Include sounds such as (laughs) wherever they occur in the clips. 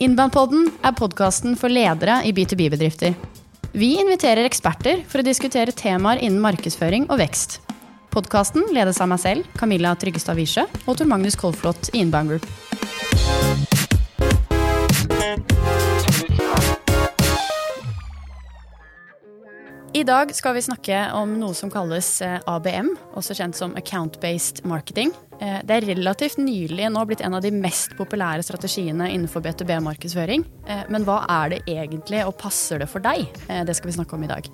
Innbandpodden er podkasten for ledere i B2B-bedrifter. Vi inviterer eksperter for å diskutere temaer innen markedsføring og vekst. Podkasten ledes av meg selv, Camilla Tryggestad Wiesche, og Tor Magnus Kolflot i Inbound Group. I dag skal vi snakke om noe som kalles eh, ABM, også kjent som Account-Based Marketing. Eh, det er relativt nylig nå blitt en av de mest populære strategiene innenfor B2B-markedsføring. Eh, men hva er det egentlig, og passer det for deg? Det skal vi snakke om i dag.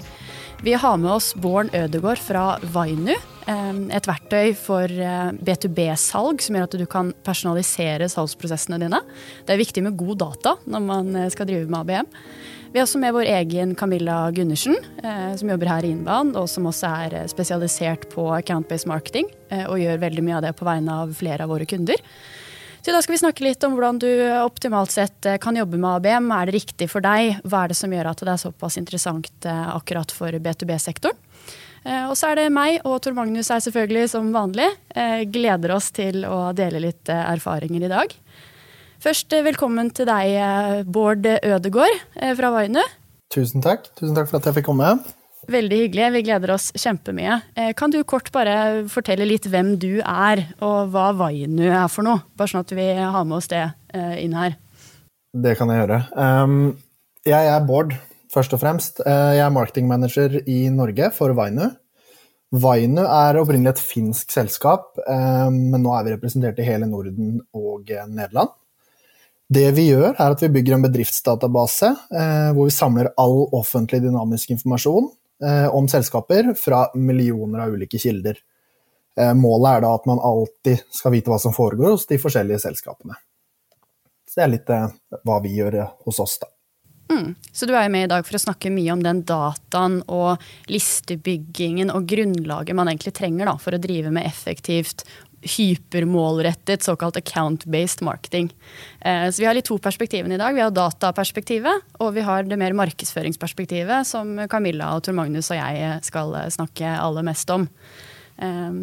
Vi har med oss Bård Ødegård fra Vainu. Et verktøy for B2B-salg som gjør at du kan personalisere salgsprosessene dine. Det er viktig med god data når man skal drive med ABM. Vi har også med vår egen Camilla Gundersen, eh, som jobber her i Innband, og som også er eh, spesialisert på account-based marketing, eh, og gjør veldig mye av det på vegne av flere av våre kunder. Så da skal vi snakke litt om hvordan du optimalt sett kan jobbe med ABM. Er det riktig for deg? Hva er det som gjør at det er såpass interessant akkurat for B2B-sektoren? Og så er det meg og Tor Magnus er selvfølgelig som vanlig. Gleder oss til å dele litt erfaringer i dag. Først eh, velkommen til deg, eh, Bård Ødegård eh, fra Vainu. Tusen takk. Tusen takk for at jeg fikk komme. Veldig hyggelig. Vi gleder oss kjempemye. Kan du kort bare fortelle litt hvem du er, og hva Vainu er for noe? Bare sånn at vi har med oss det inn her. Det kan jeg gjøre. Ehm, jeg er Bård, først og fremst. Jeg er marketingmanager i Norge for Vainu. Vainu er opprinnelig et finsk selskap, men nå er vi representert i hele Norden og Nederland. Det vi gjør, er at vi bygger en bedriftsdatabase eh, hvor vi samler all offentlig dynamisk informasjon eh, om selskaper fra millioner av ulike kilder. Eh, målet er da at man alltid skal vite hva som foregår hos de forskjellige selskapene. Så det er litt eh, hva vi gjør eh, hos oss, da. Mm. Så du er med i dag for å snakke mye om den dataen og listebyggingen og grunnlaget man egentlig trenger da, for å drive med effektivt hypermålrettet såkalt account-based marketing. Eh, så vi har litt to perspektivene i dag. Vi har dataperspektivet, og vi har det mer markedsføringsperspektivet, som Camilla og Tor Magnus og jeg skal snakke aller mest om. Eh,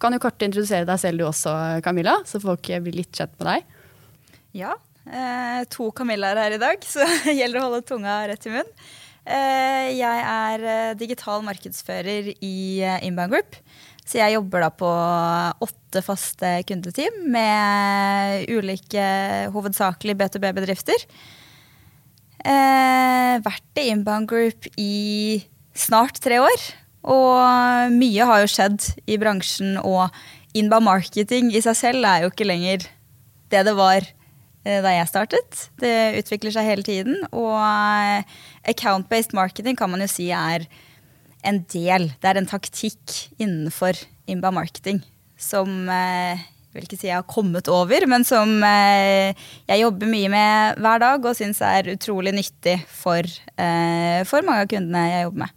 kan du kort introdusere deg selv du også, Camilla, så folk blir litt kjent med deg? Ja. Eh, to Camillaer her i dag, (laughs) så det gjelder å holde tunga rett i munnen. Jeg er digital markedsfører i Inbound Group. Så jeg jobber da på åtte faste kundeteam med ulike hovedsakelig B2B-bedrifter. Eh, vært i Inbound Group i snart tre år. Og mye har jo skjedd i bransjen, og inbound marketing i seg selv er jo ikke lenger det det var eh, da jeg startet. Det utvikler seg hele tiden. Og eh, account-based marketing kan man jo si er en del, det er en taktikk innenfor Imba Marketing som eh, jeg vil ikke si jeg har kommet over, men som eh, jeg jobber mye med hver dag og syns er utrolig nyttig for, eh, for mange av kundene jeg jobber med.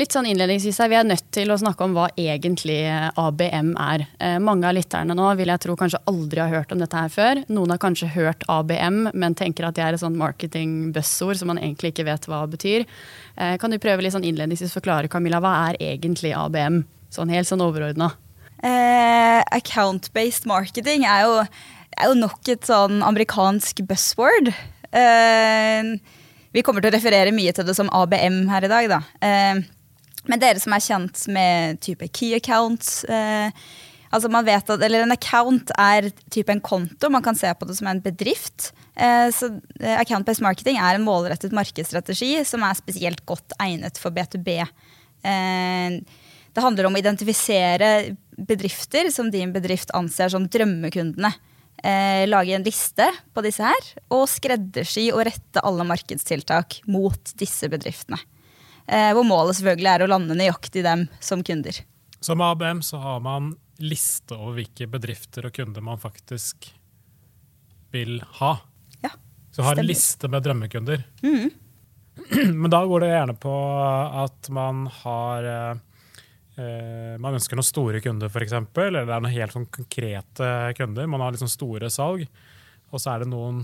Litt sånn innledningsvis her, Vi er nødt til å snakke om hva egentlig ABM er. Eh, mange av lytterne nå vil jeg tro kanskje aldri har hørt om dette her før. Noen har kanskje hørt ABM, men tenker at det er et sånn marketing-buzzord som man egentlig ikke vet hva det betyr. Eh, kan du prøve litt sånn innledningsvis forklare, Camilla, hva er egentlig ABM? Sånn helt sånn overordna. Eh, Account-based marketing er jo, er jo, nok et sånn amerikansk buzzword. Eh, vi kommer til å referere mye til det som ABM her i dag, da. Eh, men dere som er kjent med type key accounts eh, altså man vet at, eller En account er type en konto. Man kan se på det som en bedrift. Eh, så eh, Account-based marketing er en målrettet markedsstrategi som er spesielt godt egnet for B2B. Eh, det handler om å identifisere bedrifter som din bedrift anser som drømmekundene. Eh, lage en liste på disse her, og skreddersy og rette alle markedstiltak mot disse bedriftene. Eh, hvor målet selvfølgelig er å lande nøyaktig dem som kunder. Som ABM så har man liste over hvilke bedrifter og kunder man faktisk vil ha. Ja, så har en liste med drømmekunder. Mm. (clears throat) Men da går det gjerne på at man har eh, Man ønsker noen store kunder, f.eks. Eller det er noen helt sånn konkrete kunder. Man har liksom store salg. Og så er det noen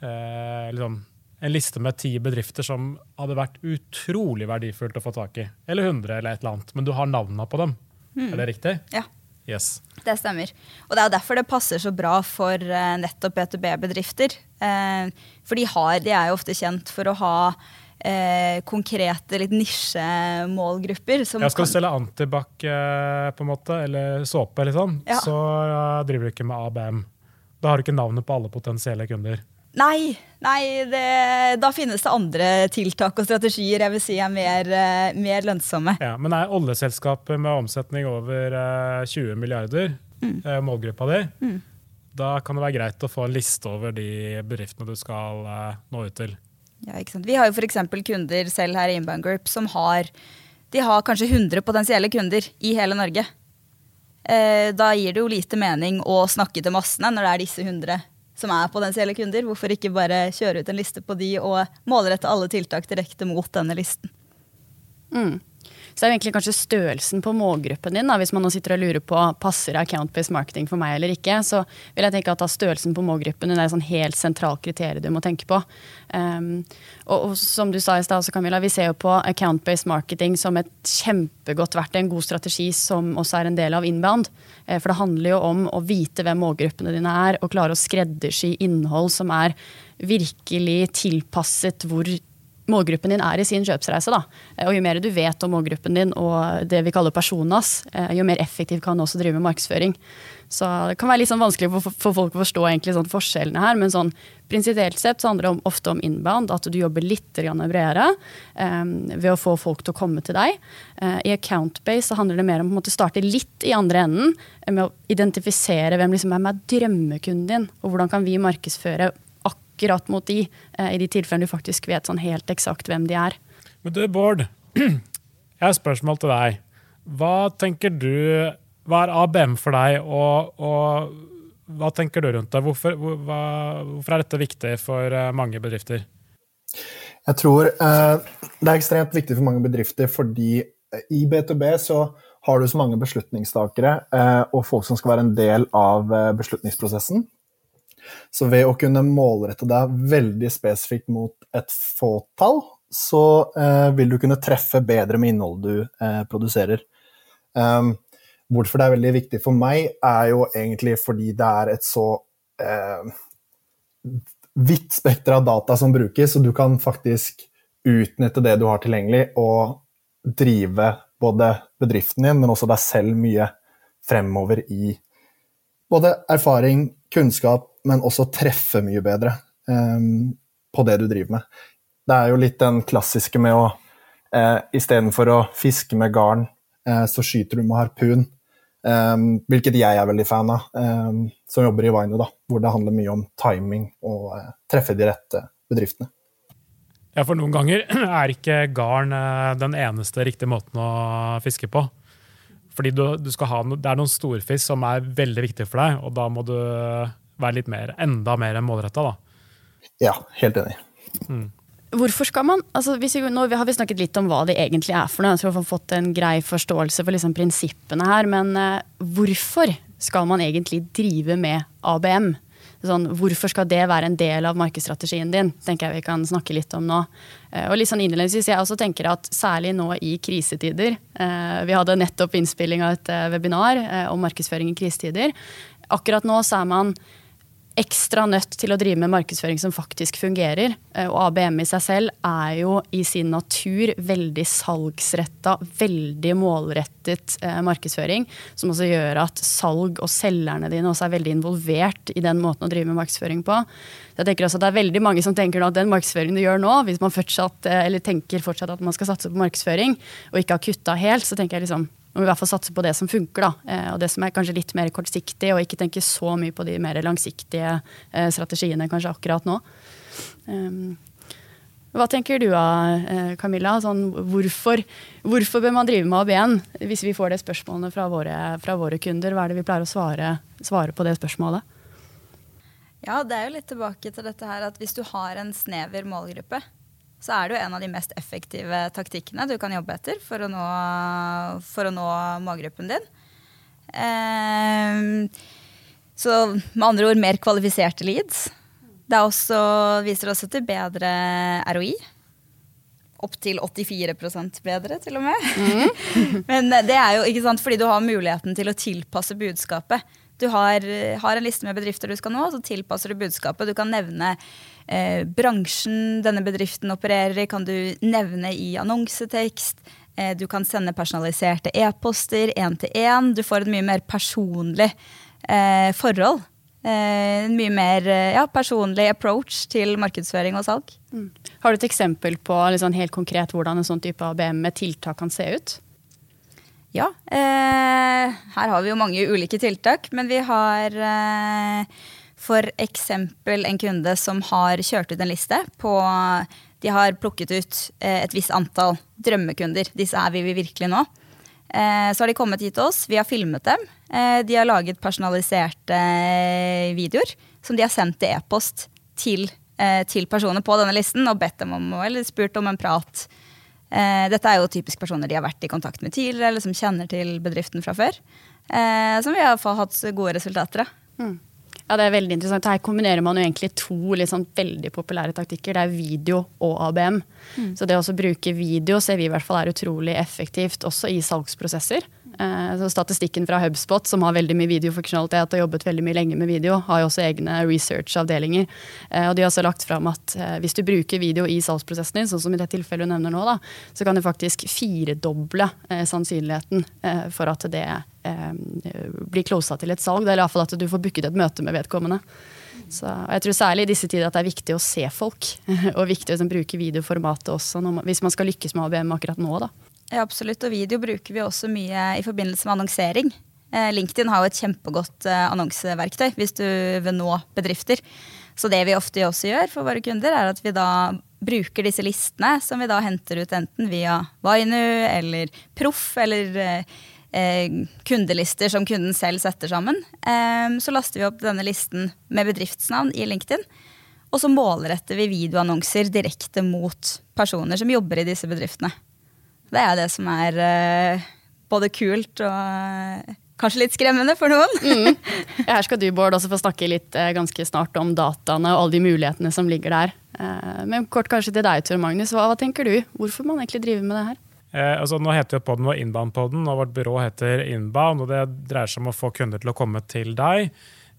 eh, liksom, en liste med ti bedrifter som hadde vært utrolig verdifullt å få tak i. Eller 100, eller et eller annet. Men du har navnene på dem. Mm. Er det riktig? Ja. Yes. Det stemmer. Og det er derfor det passer så bra for uh, nettopp B2B-bedrifter. Uh, for de, har, de, er jo ofte kjent for å ha eh, konkrete, litt nisjemålgrupper. Som ja, skal du selge antibac på en måte, eller såpe, eller sånn, ja. så driver du ikke med ABM. Da har du ikke navnet på alle potensielle kunder. Nei, nei det, da finnes det andre tiltak og strategier jeg vil si er mer, uh, mer lønnsomme. Ja, men er oljeselskapet med omsetning over uh, 20 milliarder mm. uh, målgruppa di, mm. da kan det være greit å få en liste over de bedriftene du skal nå ut til. Ja, ikke sant? Vi har jo f.eks. kunder selv her i Inbound Group som har, de har kanskje 100 potensielle kunder i hele Norge. Da gir det jo lite mening å snakke til massene når det er disse 100 som er potensielle kunder. Hvorfor ikke bare kjøre ut en liste på de og målrette alle tiltak direkte mot denne listen? Mm. Så det er egentlig kanskje størrelsen på målgruppen din. Da. Hvis man nå sitter og lurer på passer account-based marketing for meg eller ikke, så vil jeg tenke at størrelsen på målgruppen din er et sånn helt sentralt kriterium du må tenke på. Um, og, og, som du sa i stad, Camilla, vi ser jo på account-based marketing som et kjempegodt verktøy, en god strategi som også er en del av inbound. Eh, for det handler jo om å vite hvem målgruppene dine er, og klare å skreddersy innhold som er virkelig tilpasset hvor målgruppen din er i sin kjøpsreise. Da. Eh, og jo mer du vet om målgruppen din og det vi kaller personas, eh, jo mer effektivt kan du også drive med markedsføring. Så det kan være litt sånn vanskelig for, folk å forstå sånn forskjellene her, men sånn prinsipielt sett så handler det ofte om inbound, at du jobber litt bredere um, ved å få folk til å komme til deg. Uh, I account-base så handler det mer om å starte litt i andre enden, med å identifisere hvem liksom er med drømmekunden din, og hvordan kan vi markedsføre akkurat mot de, eh, i de tilfellene du faktisk vet sånn helt eksakt hvem de er. Men du, Bård. (clears throat) Jeg har et spørsmål til deg. Hva tenker du Hva er ABM for deg, og, og hva tenker du rundt det? Hvorfor, hva, hvorfor, er dette viktig for eh, mange bedrifter? Jeg tror eh, det er ekstremt viktig for mange bedrifter fordi eh, i B2B så har du så mange beslutningstakere eh, og folk som skal være en del av beslutningsprosessen. Så ved å kunne målrette deg veldig spesifikt mot et fåtall, så eh, vil du kunne treffe bedre med innholdet du eh, produserer. Um, hvorfor det er veldig viktig for meg, er jo egentlig fordi det er et så eh, vidt spekter av data som brukes, så du kan faktisk utnytte det du har tilgjengelig, og drive både bedriften din, men også deg selv mye fremover i både erfaring, kunnskap, men også treffe mye bedre um, på det du driver med. Det er jo litt den klassiske med å uh, Istedenfor å fiske med garn, uh, så skyter du med harpun. Um, hvilket jeg er veldig fan av, um, som jobber i Vino, da, hvor det handler mye om timing og uh, treffe de rette bedriftene. Ja, for noen ganger (clears throat) er ikke garn den eneste riktige måten å fiske på. Fordi du, du ha, det er noen storfisk som er veldig viktige for deg, og da må du være litt mer, enda mer målretta. Ja, helt enig. Mm. Hvorfor skal man, altså vi, Nå har vi snakket litt om hva det egentlig er for noe, jeg tror vi har fått en grei forståelse for liksom prinsippene her, men uh, hvorfor skal man egentlig drive med ABM? Sånn, hvorfor skal det være en del av markedsstrategien din? tenker jeg vi kan snakke litt om nå. Uh, og litt sånn innledningsvis, Jeg også tenker at særlig nå i krisetider uh, Vi hadde nettopp innspilling av et webinar om markedsføring i krisetider. Akkurat nå så er man ekstra nødt til å drive med markedsføring som faktisk fungerer. Eh, og ABM i seg selv er jo i sin natur veldig salgsretta, veldig målrettet eh, markedsføring. Som også gjør at salg og selgerne dine også er veldig involvert i den måten å drive med markedsføring på. Jeg tenker også at Det er veldig mange som tenker at den markedsføringen du gjør nå, hvis man fortsatt, eh, tenker fortsatt at man skal satse på markedsføring, og ikke har kutta helt, så tenker jeg liksom må i hvert fall satse på det som funker, da. Eh, og det som er kanskje litt mer kortsiktig, og ikke tenke så mye på de mer langsiktige eh, strategiene kanskje akkurat nå. Um, hva tenker du da, eh, Camilla? Sånn, hvorfor, hvorfor, bør man drive med ABN? Hvis vi får det spørsmålet fra våre, fra våre kunder, hva er det vi pleier å svare, svare, på det spørsmålet? Ja, det er jo litt tilbake til dette her at hvis du har en snever målgruppe, så er det jo en av de mest effektive taktikkene du kan jobbe etter for å nå, for å nå målgruppen din. Eh, så med andre ord mer kvalifiserte leads. Det også, viser også til bedre ROI. Opptil 84% bedre, til og med. Mm. (laughs) Men det er jo ikke sant, fordi du har muligheten til å tilpasse budskapet. Du har, har, en liste med bedrifter du skal nå, så tilpasser du budskapet. Du kan nevne eh, bransjen denne bedriften opererer i, kan du nevne i annonsetekst. Eh, du kan sende personaliserte e-poster én til én. Du får et mye mer personlig eh, forhold. Eh, en mye mer eh, ja, personlig approach til markedsføring og salg. Mm. Har du et eksempel på liksom, helt konkret hvordan en sånn type ABM med tiltak kan se ut? Ja. Eh, her har vi jo mange ulike tiltak, men vi har eh, f.eks. en kunde som har kjørt ut en liste på De har plukket ut eh, et visst antall drømmekunder. Disse er vi virkelig nå. Eh, så har de kommet hit til oss, vi har filmet dem. Eh, de har laget personaliserte videoer som de har sendt i e-post til, til personer på denne listen og bedt dem om, eller spurt om en prat dette er jo typisk personer de har vært i kontakt med tidligere, eller som kjenner til bedriften fra før. Som vi har hatt gode resultater av. Mm. Ja, det er veldig interessant. Her kombinerer man jo egentlig to liksom veldig populære taktikker. Det er video og ABM. Mm. Så det å bruke video ser vi i hvert fall er utrolig effektivt også i salgsprosesser. Eh, statistikken fra HubSpot, som har veldig mye videofunksjonalitet og jobbet veldig mye lenge med video, har jo også egne research-avdelinger. Eh, og de har også lagt fram at eh, hvis du bruker video i salgsprosessen din, sånn som i det tilfellet du nevner nå, da, så kan du faktisk firedoble sannsynligheten for at det blir closa til et salg. Eller iallfall at du får booket et møte med vedkommende. Så, jeg tror særlig i disse tider at det er viktig å se folk, (laughs) og viktig å liksom, bruke videoformatet også man, hvis man skal lykkes med ABM akkurat nå. da. Ja, absolutt. Og video bruker vi også mye i forbindelse med annonsering. Eh, LinkedIn har jo et kjempegodt eh, annonseverktøy hvis du vil nå bedrifter. Så det vi ofte også gjør for våre kunder, er at vi da bruker disse listene som vi da henter ut enten via Vainu eller Proff eller eh, kundelister som kunden selv setter sammen. Eh, så laster vi opp denne listen med bedriftsnavn i LinkedIn. Og så målretter vi videoannonser direkte mot personer som jobber i disse bedriftene. Det er det som er uh, både kult og uh, kanskje litt skremmende for noen. mm. (laughs) Her skal du, Bård, også få snakke litt uh, ganske snart om dataene og alle de mulighetene som ligger der. men kort kanskje til deg, Tor Magnus. Hva, hva, tenker du? Hvorfor man egentlig driver med det her? Eh, altså, nå heter jo podden vår Inbound-podden, og vårt byrå heter Inbound. og Det dreier seg om å få kunder til å komme til deg.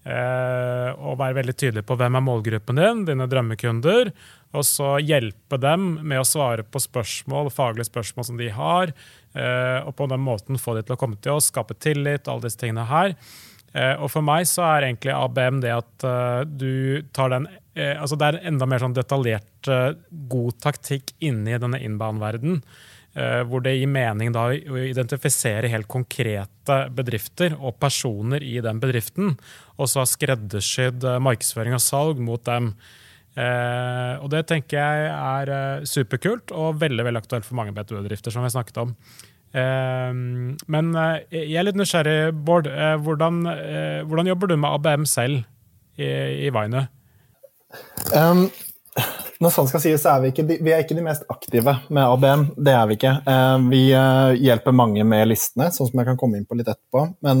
Eh, og være veldig tydelig på hvem er målgruppen din, dine drømmekunder. Og så hjelpe dem med å svare på spørsmål, faglige spørsmål som de har. Eh, og på den måten få de til å komme til oss, skape tillit, alle disse tingene her. Eh, og for meg så er egentlig ABM det at uh, du tar den altså Det er enda mer sånn detaljert god taktikk inni denne inbound-verdenen. hvor det gir mening da å identifisere helt konkrete bedrifter og personer i den bedriften. Og så ha skreddersydd markedsføring og salg mot dem. Eh, og det tenker jeg er eh, superkult og veldig veldig aktuelt for mange BTU-bedrifter. som vi snakket om. Eh, men uh, jeg er litt nysgjerrig, Bård. Eh, hvordan, eh, hvordan, jobber du med ABM selv i, i Vainu? Um, når sånn skal sies, så er vi, ikke vi er ikke de mest aktive med ABM. Det er vi ikke. Vi hjelper mange med listene, sånn som jeg kan komme inn på litt etterpå. Men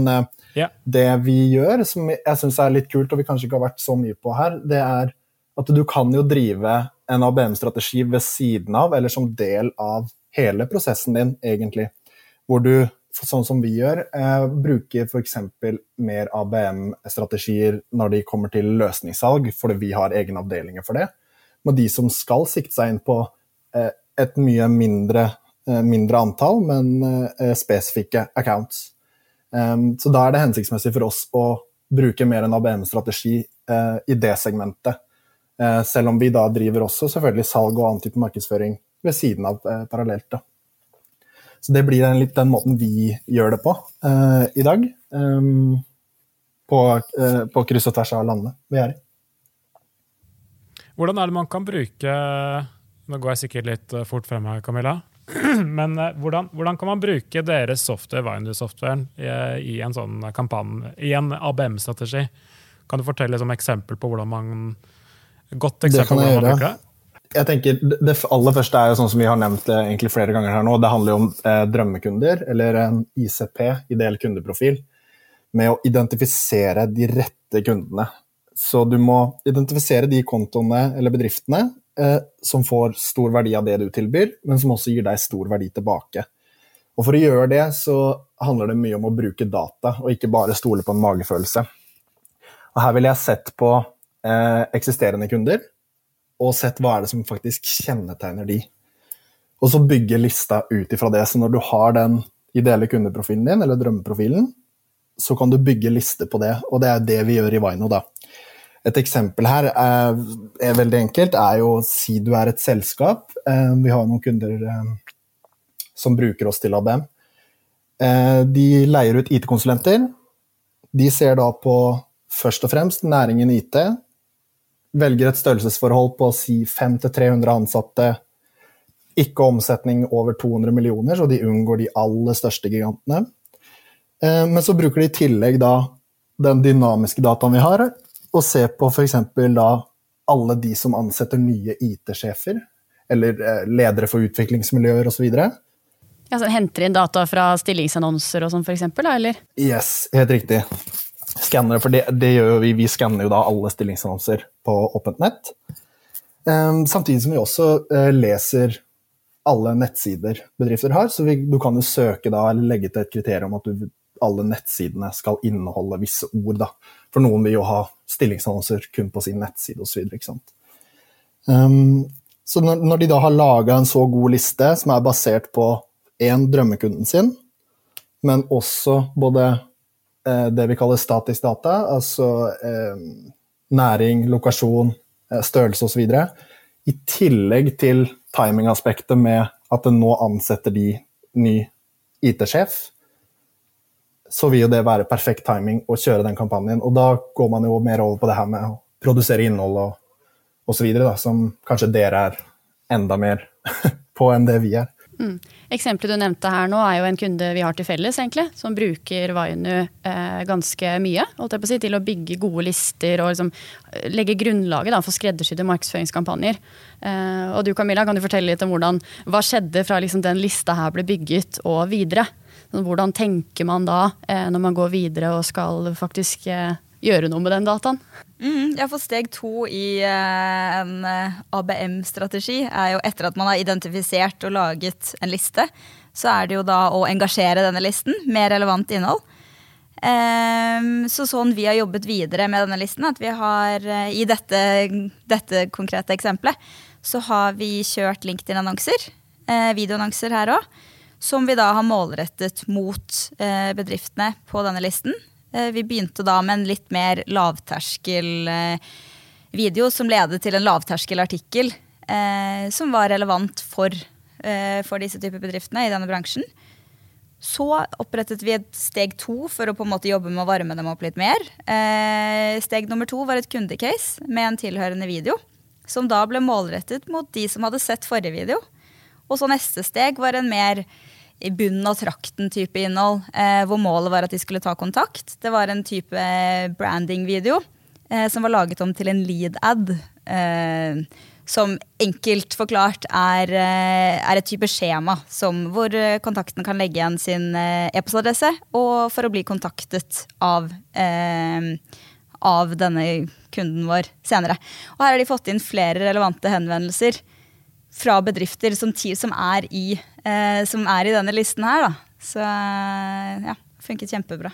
yeah. det vi gjør, som jeg syns er litt kult, og vi kanskje ikke har vært så mye på her, det er at du kan jo drive en ABM-strategi ved siden av, eller som del av hele prosessen din, egentlig. Hvor du, sånn som vi gjør, eh, bruker f.eks. mer ABM-strategier når de kommer til løsningssalg, fordi vi har egne avdelinger for det. Men de som skal sikte seg inn på eh, et mye mindre, eh, mindre antall, men eh, spesifikke accounts. Um, så da er det hensiktsmessig for oss å bruke mer en ABM-strategi eh, i det segmentet. Eh, selv om vi da driver også selvfølgelig salg og annen type markedsføring ved siden av eh, parallelt. Da. Så det blir litt den måten vi gjør det på uh, i dag. Um, på, uh, på, kryss og tvers av landene vi er i. Hvordan er det man kan bruke Nå går jeg sikkert litt fort frem her, Camilla. (clears throat) Men uh, hvordan, hvordan, kan man bruke deres software, Vindu-softwaren, i, i, en sånn kampanje, i en ABM-strategi? Kan du fortelle et eksempel på hvordan man Godt eksempel på hvordan man bruker det? Jeg tenker, Det aller første er jo sånn som vi har nevnt det egentlig flere ganger her nå. Det handler jo om eh, drømmekunder, eller en ICP, ideell kundeprofil, med å identifisere de rette kundene. Så du må identifisere de kontoene eller bedriftene eh, som får stor verdi av det du tilbyr, men som også gir deg stor verdi tilbake. Og For å gjøre det så handler det mye om å bruke data, og ikke bare stole på en magefølelse. Og Her ville jeg sett på eh, eksisterende kunder, og sett hva er det som faktisk kjennetegner de. Og så bygge lista ut ifra det. Så når du har den ideelle kundeprofilen din, eller drømmeprofilen, så kan du bygge liste på det, og det er det vi gjør i Vino. da. Et eksempel her er, er, veldig enkelt, er jo si du er et selskap. Eh, vi har noen kunder eh, som bruker oss til ABM. Eh, de leier ut IT-konsulenter. De ser da på først og fremst næringen IT. Velger et størrelsesforhold på si 500-300 ansatte. Ikke omsetning over 200 millioner, så de unngår de aller største gigantene. Men så bruker de i tillegg da den dynamiske dataen vi har, og ser på f.eks. da alle de som ansetter nye IT-sjefer, eller eh, ledere for utviklingsmiljøer osv. Ja, så henter inn data fra stillingsannonser og sånn f.eks., eller? Yes, helt riktig. Skanner, for det, det, gjør vi. Vi skanner jo da alle stillingsannonser på åpent nett. Um, samtidig som vi også uh, leser alle nettsider bedrifter har. Så vi, du kan jo søke da, eller legge til et kriterium om at du, alle nettsidene skal inneholde visse ord. Da. For noen vil jo ha stillingsannonser kun på sin nettside osv. Så, um, så når, når, de da har laga en så god liste som er basert på én drømmekunden sin, men også både det vi kaller statisk data, altså eh, næring, lokasjon, eh, størrelse osv., i tillegg til timingaspektet med at nå ansetter de ny IT-sjef, så vil jo det være perfekt timing å kjøre den kampanjen. Og da går man jo mer over på det her med å produsere innhold og osv., som kanskje dere er enda mer (laughs) på enn det vi er. Mm. Eksempelet du nevnte her nå er jo en kunde vi har til felles, egentlig, som bruker Vainu eh, ganske mye å si, til å bygge gode lister og liksom, eh, legge grunnlaget da, for skreddersydde markedsføringskampanjer. Eh, og du Camilla, kan du fortelle litt om hvordan, hva skjedde fra liksom, den lista her ble bygget og videre? Hvordan tenker man da eh, når man går videre og skal faktisk eh, gjøre noe med den dataen? Mm, ja, for Steg to i eh, en ABM-strategi er jo etter at man har identifisert og laget en liste, så er det jo da å engasjere denne listen med relevant innhold. Um, så sånn vi har jobbet videre med denne listen, at vi har i dette, dette konkrete eksempelet, så har vi kjørt LinkedIn-annonser, uh, videoannonser her òg som vi da har målrettet mot eh, bedriftene på denne listen. Eh, vi begynte da med en litt mer lavterskel eh, video som ledet til en lavterskelartikkel som var relevant for, for disse typer bedriftene i denne bransjen. Så opprettet vi et steg to for å på en måte jobbe med å varme dem opp litt mer. steg nummer to var et kundecase med en tilhørende video. Som da ble målrettet mot de som hadde sett forrige video. Og så neste steg var en mer i bunnen av trakten-type innhold, eh, hvor målet var at de skulle ta kontakt. Det var en type branding-video eh, som var laget om til en lead-ad. Eh, som enkelt forklart er, eh, er, et type skjema som, hvor eh, kontakten kan legge igjen sin eh, e-postadresse og for å bli kontaktet av, av denne kunden vår senere. Og her har de fått inn flere relevante henvendelser fra bedrifter som, som, er, i, eh, som er i denne listen her. Da. Så ja, funket kjempebra.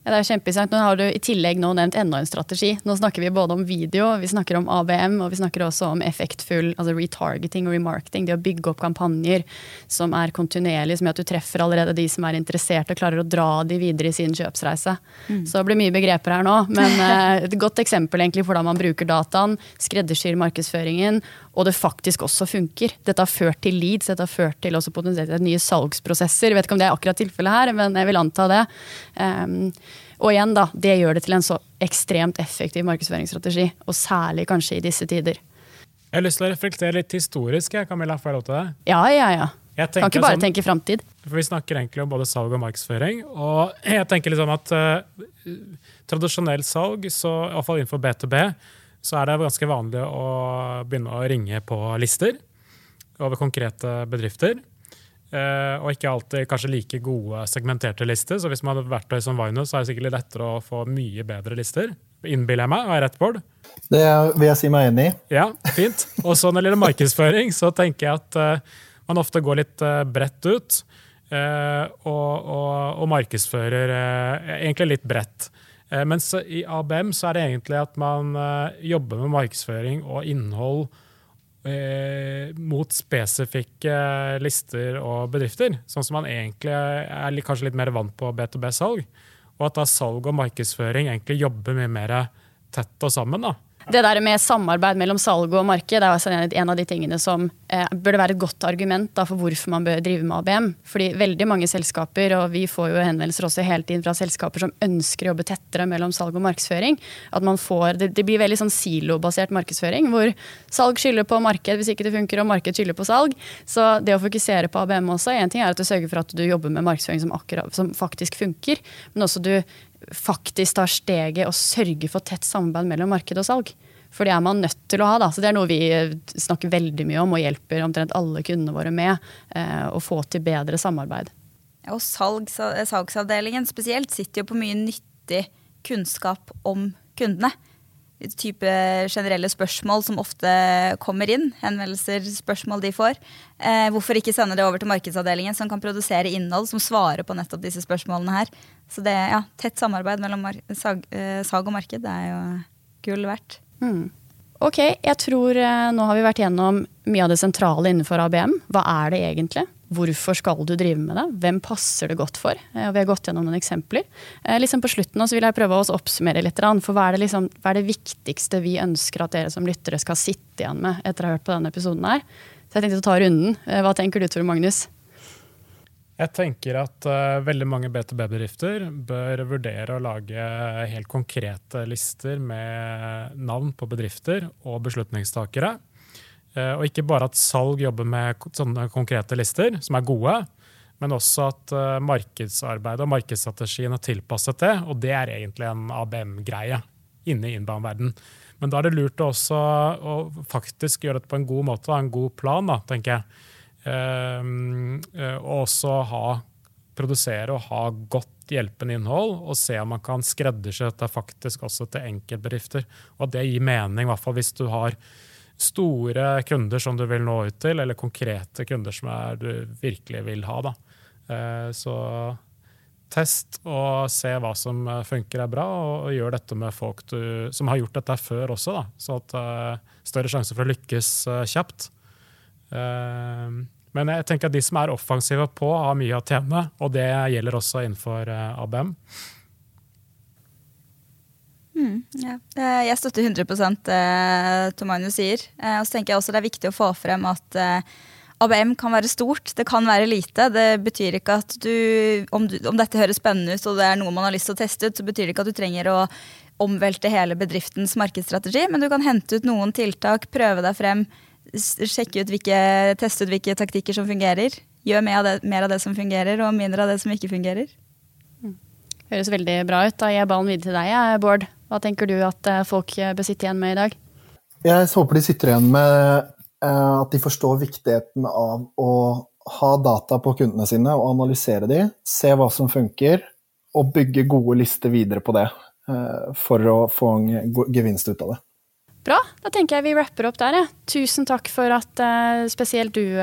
Ja, det er kjempeinteressant. Nå har du i tillegg nå nevnt enda en strategi. Nå snakker vi både om video, vi snakker om ABM, og vi snakker også om effektfull altså retargeting og remarketing. Det å bygge opp kampanjer som er kontinuerlige, som gjør at du treffer allerede de som er interessert, og klarer å dra de videre i sin kjøpsreise. Mm. Så det blir mye begreper her nå, men (laughs) eh, et godt eksempel egentlig for hvordan man bruker dataen, skreddersyr markedsføringen, og det faktisk også funker. Dette har ført til leads, dette har ført til også potensielt nye salgsprosesser. Jeg vet ikke om det er akkurat tilfellet her, men jeg vil anta det. Um, og igjen, da, det gjør det til en så ekstremt effektiv markedsføringsstrategi. Og særlig kanskje i disse tider. Jeg har lyst til å reflektere litt historisk. Jeg, Camilla, får jeg lov til det? Ja, ja, ja. kan ikke bare sånn, tenke framtid. For Vi snakker egentlig om både salg og markedsføring. Og (clears throat) jeg tenker liksom at uh, tradisjonelt salg, så, iallfall innenfor B2B, så er det ganske vanlig å begynne å ringe på lister over konkrete bedrifter. Uh, og ikke alltid kanskje like gode segmenterte lister. Så hvis man hadde verktøy som Vino, så er det sikkert lettere å få mye bedre lister. Innbiller jeg meg, har jeg rett, Bård? Det vil jeg si meg enig i. Ja, fint. Og så når det gjelder markedsføring, så tenker jeg at uh, man ofte går litt uh, bredt ut. Og, og, og, markedsfører egentlig litt bredt. mens i ABM så er det egentlig at man jobber med markedsføring og innhold mot spesifikke lister og bedrifter. Sånn som man egentlig er kanskje litt mer vant på B2B-salg. Og at da salg og markedsføring egentlig jobber mye mer tett og sammen. da. Det der med samarbeid mellom salg og marked er en av de tingene som eh, burde være et godt argument da, for hvorfor man bør drive med ABM. Fordi veldig mange selskaper, og vi får jo henvendelser også hele tiden fra selskaper som ønsker å jobbe tettere mellom salg og markedsføring. At man får, det, det blir veldig sånn silobasert markedsføring, hvor salg skylder på marked hvis ikke det funker, og marked skylder på salg. Så det å fokusere på ABM også, en ting er at du sørger for at du jobber med markedsføring som, akkurat, som faktisk funker, men også du faktisk tar steget og sørger for tett samarbeid mellom marked og salg. For det er man nødt til å ha. Da. Så Det er noe vi snakker veldig mye om og hjelper omtrent alle kundene våre med. Eh, å få til bedre samarbeid. Og salgs, salgsavdelingen spesielt sitter jo på mye nyttig kunnskap om kundene. Type generelle spørsmål som ofte kommer inn. Henvendelser, spørsmål de får. Eh, hvorfor ikke sende det over til markedsavdelingen, som kan produsere innhold som svarer på nettopp disse spørsmålene her. Så det, ja, tett samarbeid mellom sag, eh, sag og marked det er jo gull verdt. Mm. Ok, jeg tror eh, nå har vi vært gjennom mye av det sentrale innenfor ABM. Hva er det egentlig? Hvorfor skal du drive med det? Hvem passer det godt for? Og vi har gått gjennom noen eksempler. Liksom på slutten vil jeg prøve å oppsummere litt. For hva er, det liksom, hva er det viktigste vi ønsker at dere som lyttere skal sitte igjen med etter å ha hørt på denne episoden her? Så jeg tenkte å ta runden. Hva tenker du, Tor Magnus? Jeg tenker at uh, veldig mange B2B-bedrifter bør vurdere å lage helt konkrete lister med navn på bedrifter og beslutningstakere. Uh, og ikke bare at salg jobber med sånne konkrete lister, som er gode, men også at uh, markedsarbeidet og markedsstrategien er tilpasset det. Og det er egentlig en ABM-greie inne i innbaneverden. Men da er det lurt også å faktisk gjøre dette på en god måte, ha en god plan, da, tenker jeg. Eh, og også ha, produsere og ha godt hjelpende innhold, og se om man kan skreddersy dette faktisk også til enkeltbedrifter. Og at det gir mening, i hvert fall hvis du har store kunder som du vil nå ut til, eller konkrete kunder som er, du virkelig vil ha. Da. Eh, så test og se hva som funker er bra, og, gjør dette med folk du, som har gjort dette før også, da, så at uh, større sjanse for å lykkes kjapt. Men jeg tenker at de som er offensive på, har mye å tjene, og det gjelder også innenfor eh, ABM. Mm, ja. Eh, jeg støtter 100 det Tom Magnus sier. Eh, og så tenker jeg også det er viktig å få frem at ABM kan være stort, det kan være lite. Det betyr ikke at du om, du om, dette høres spennende ut og det er noe man har lyst til å teste ut, så betyr det ikke at du trenger å omvelte hele bedriftens markedsstrategi, men du kan hente ut noen tiltak, prøve deg frem, sjekke ut hvilke, teste ut hvilke taktikker som fungerer. Gjør mer av, det, mer av det som fungerer, og mindre av det som ikke fungerer. Mm. Høres veldig bra ut. Da gir jeg ballen videre til deg, Bård. Hva tenker du at eh, folk eh, bør sitte igjen med i dag? Jeg håper de sitter igjen med eh, at de forstår viktigheten av å ha data på kundene sine og analysere de, se hva som funker, og bygge gode lister videre på det for å få en gevinst ut av det. Bra. Da tenker jeg vi rapper opp der. Tusen takk for at spesielt du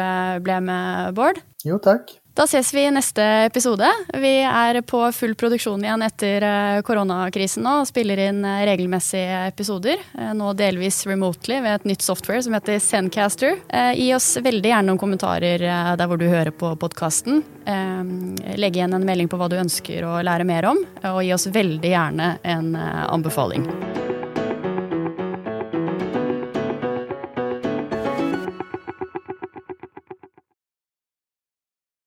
ble med, Bård. Jo, takk. Da ses vi i neste episode. Vi er på full produksjon igjen etter uh, koronakrisen nå og spiller inn regelmessige episoder. Nå delvis remotely ved et nytt software som heter Zencaster. Gi oss veldig gjerne noen kommentarer der hvor du hører på podkasten. Legg igjen en melding på hva du ønsker å lære mer om, og gi oss veldig gjerne en anbefaling.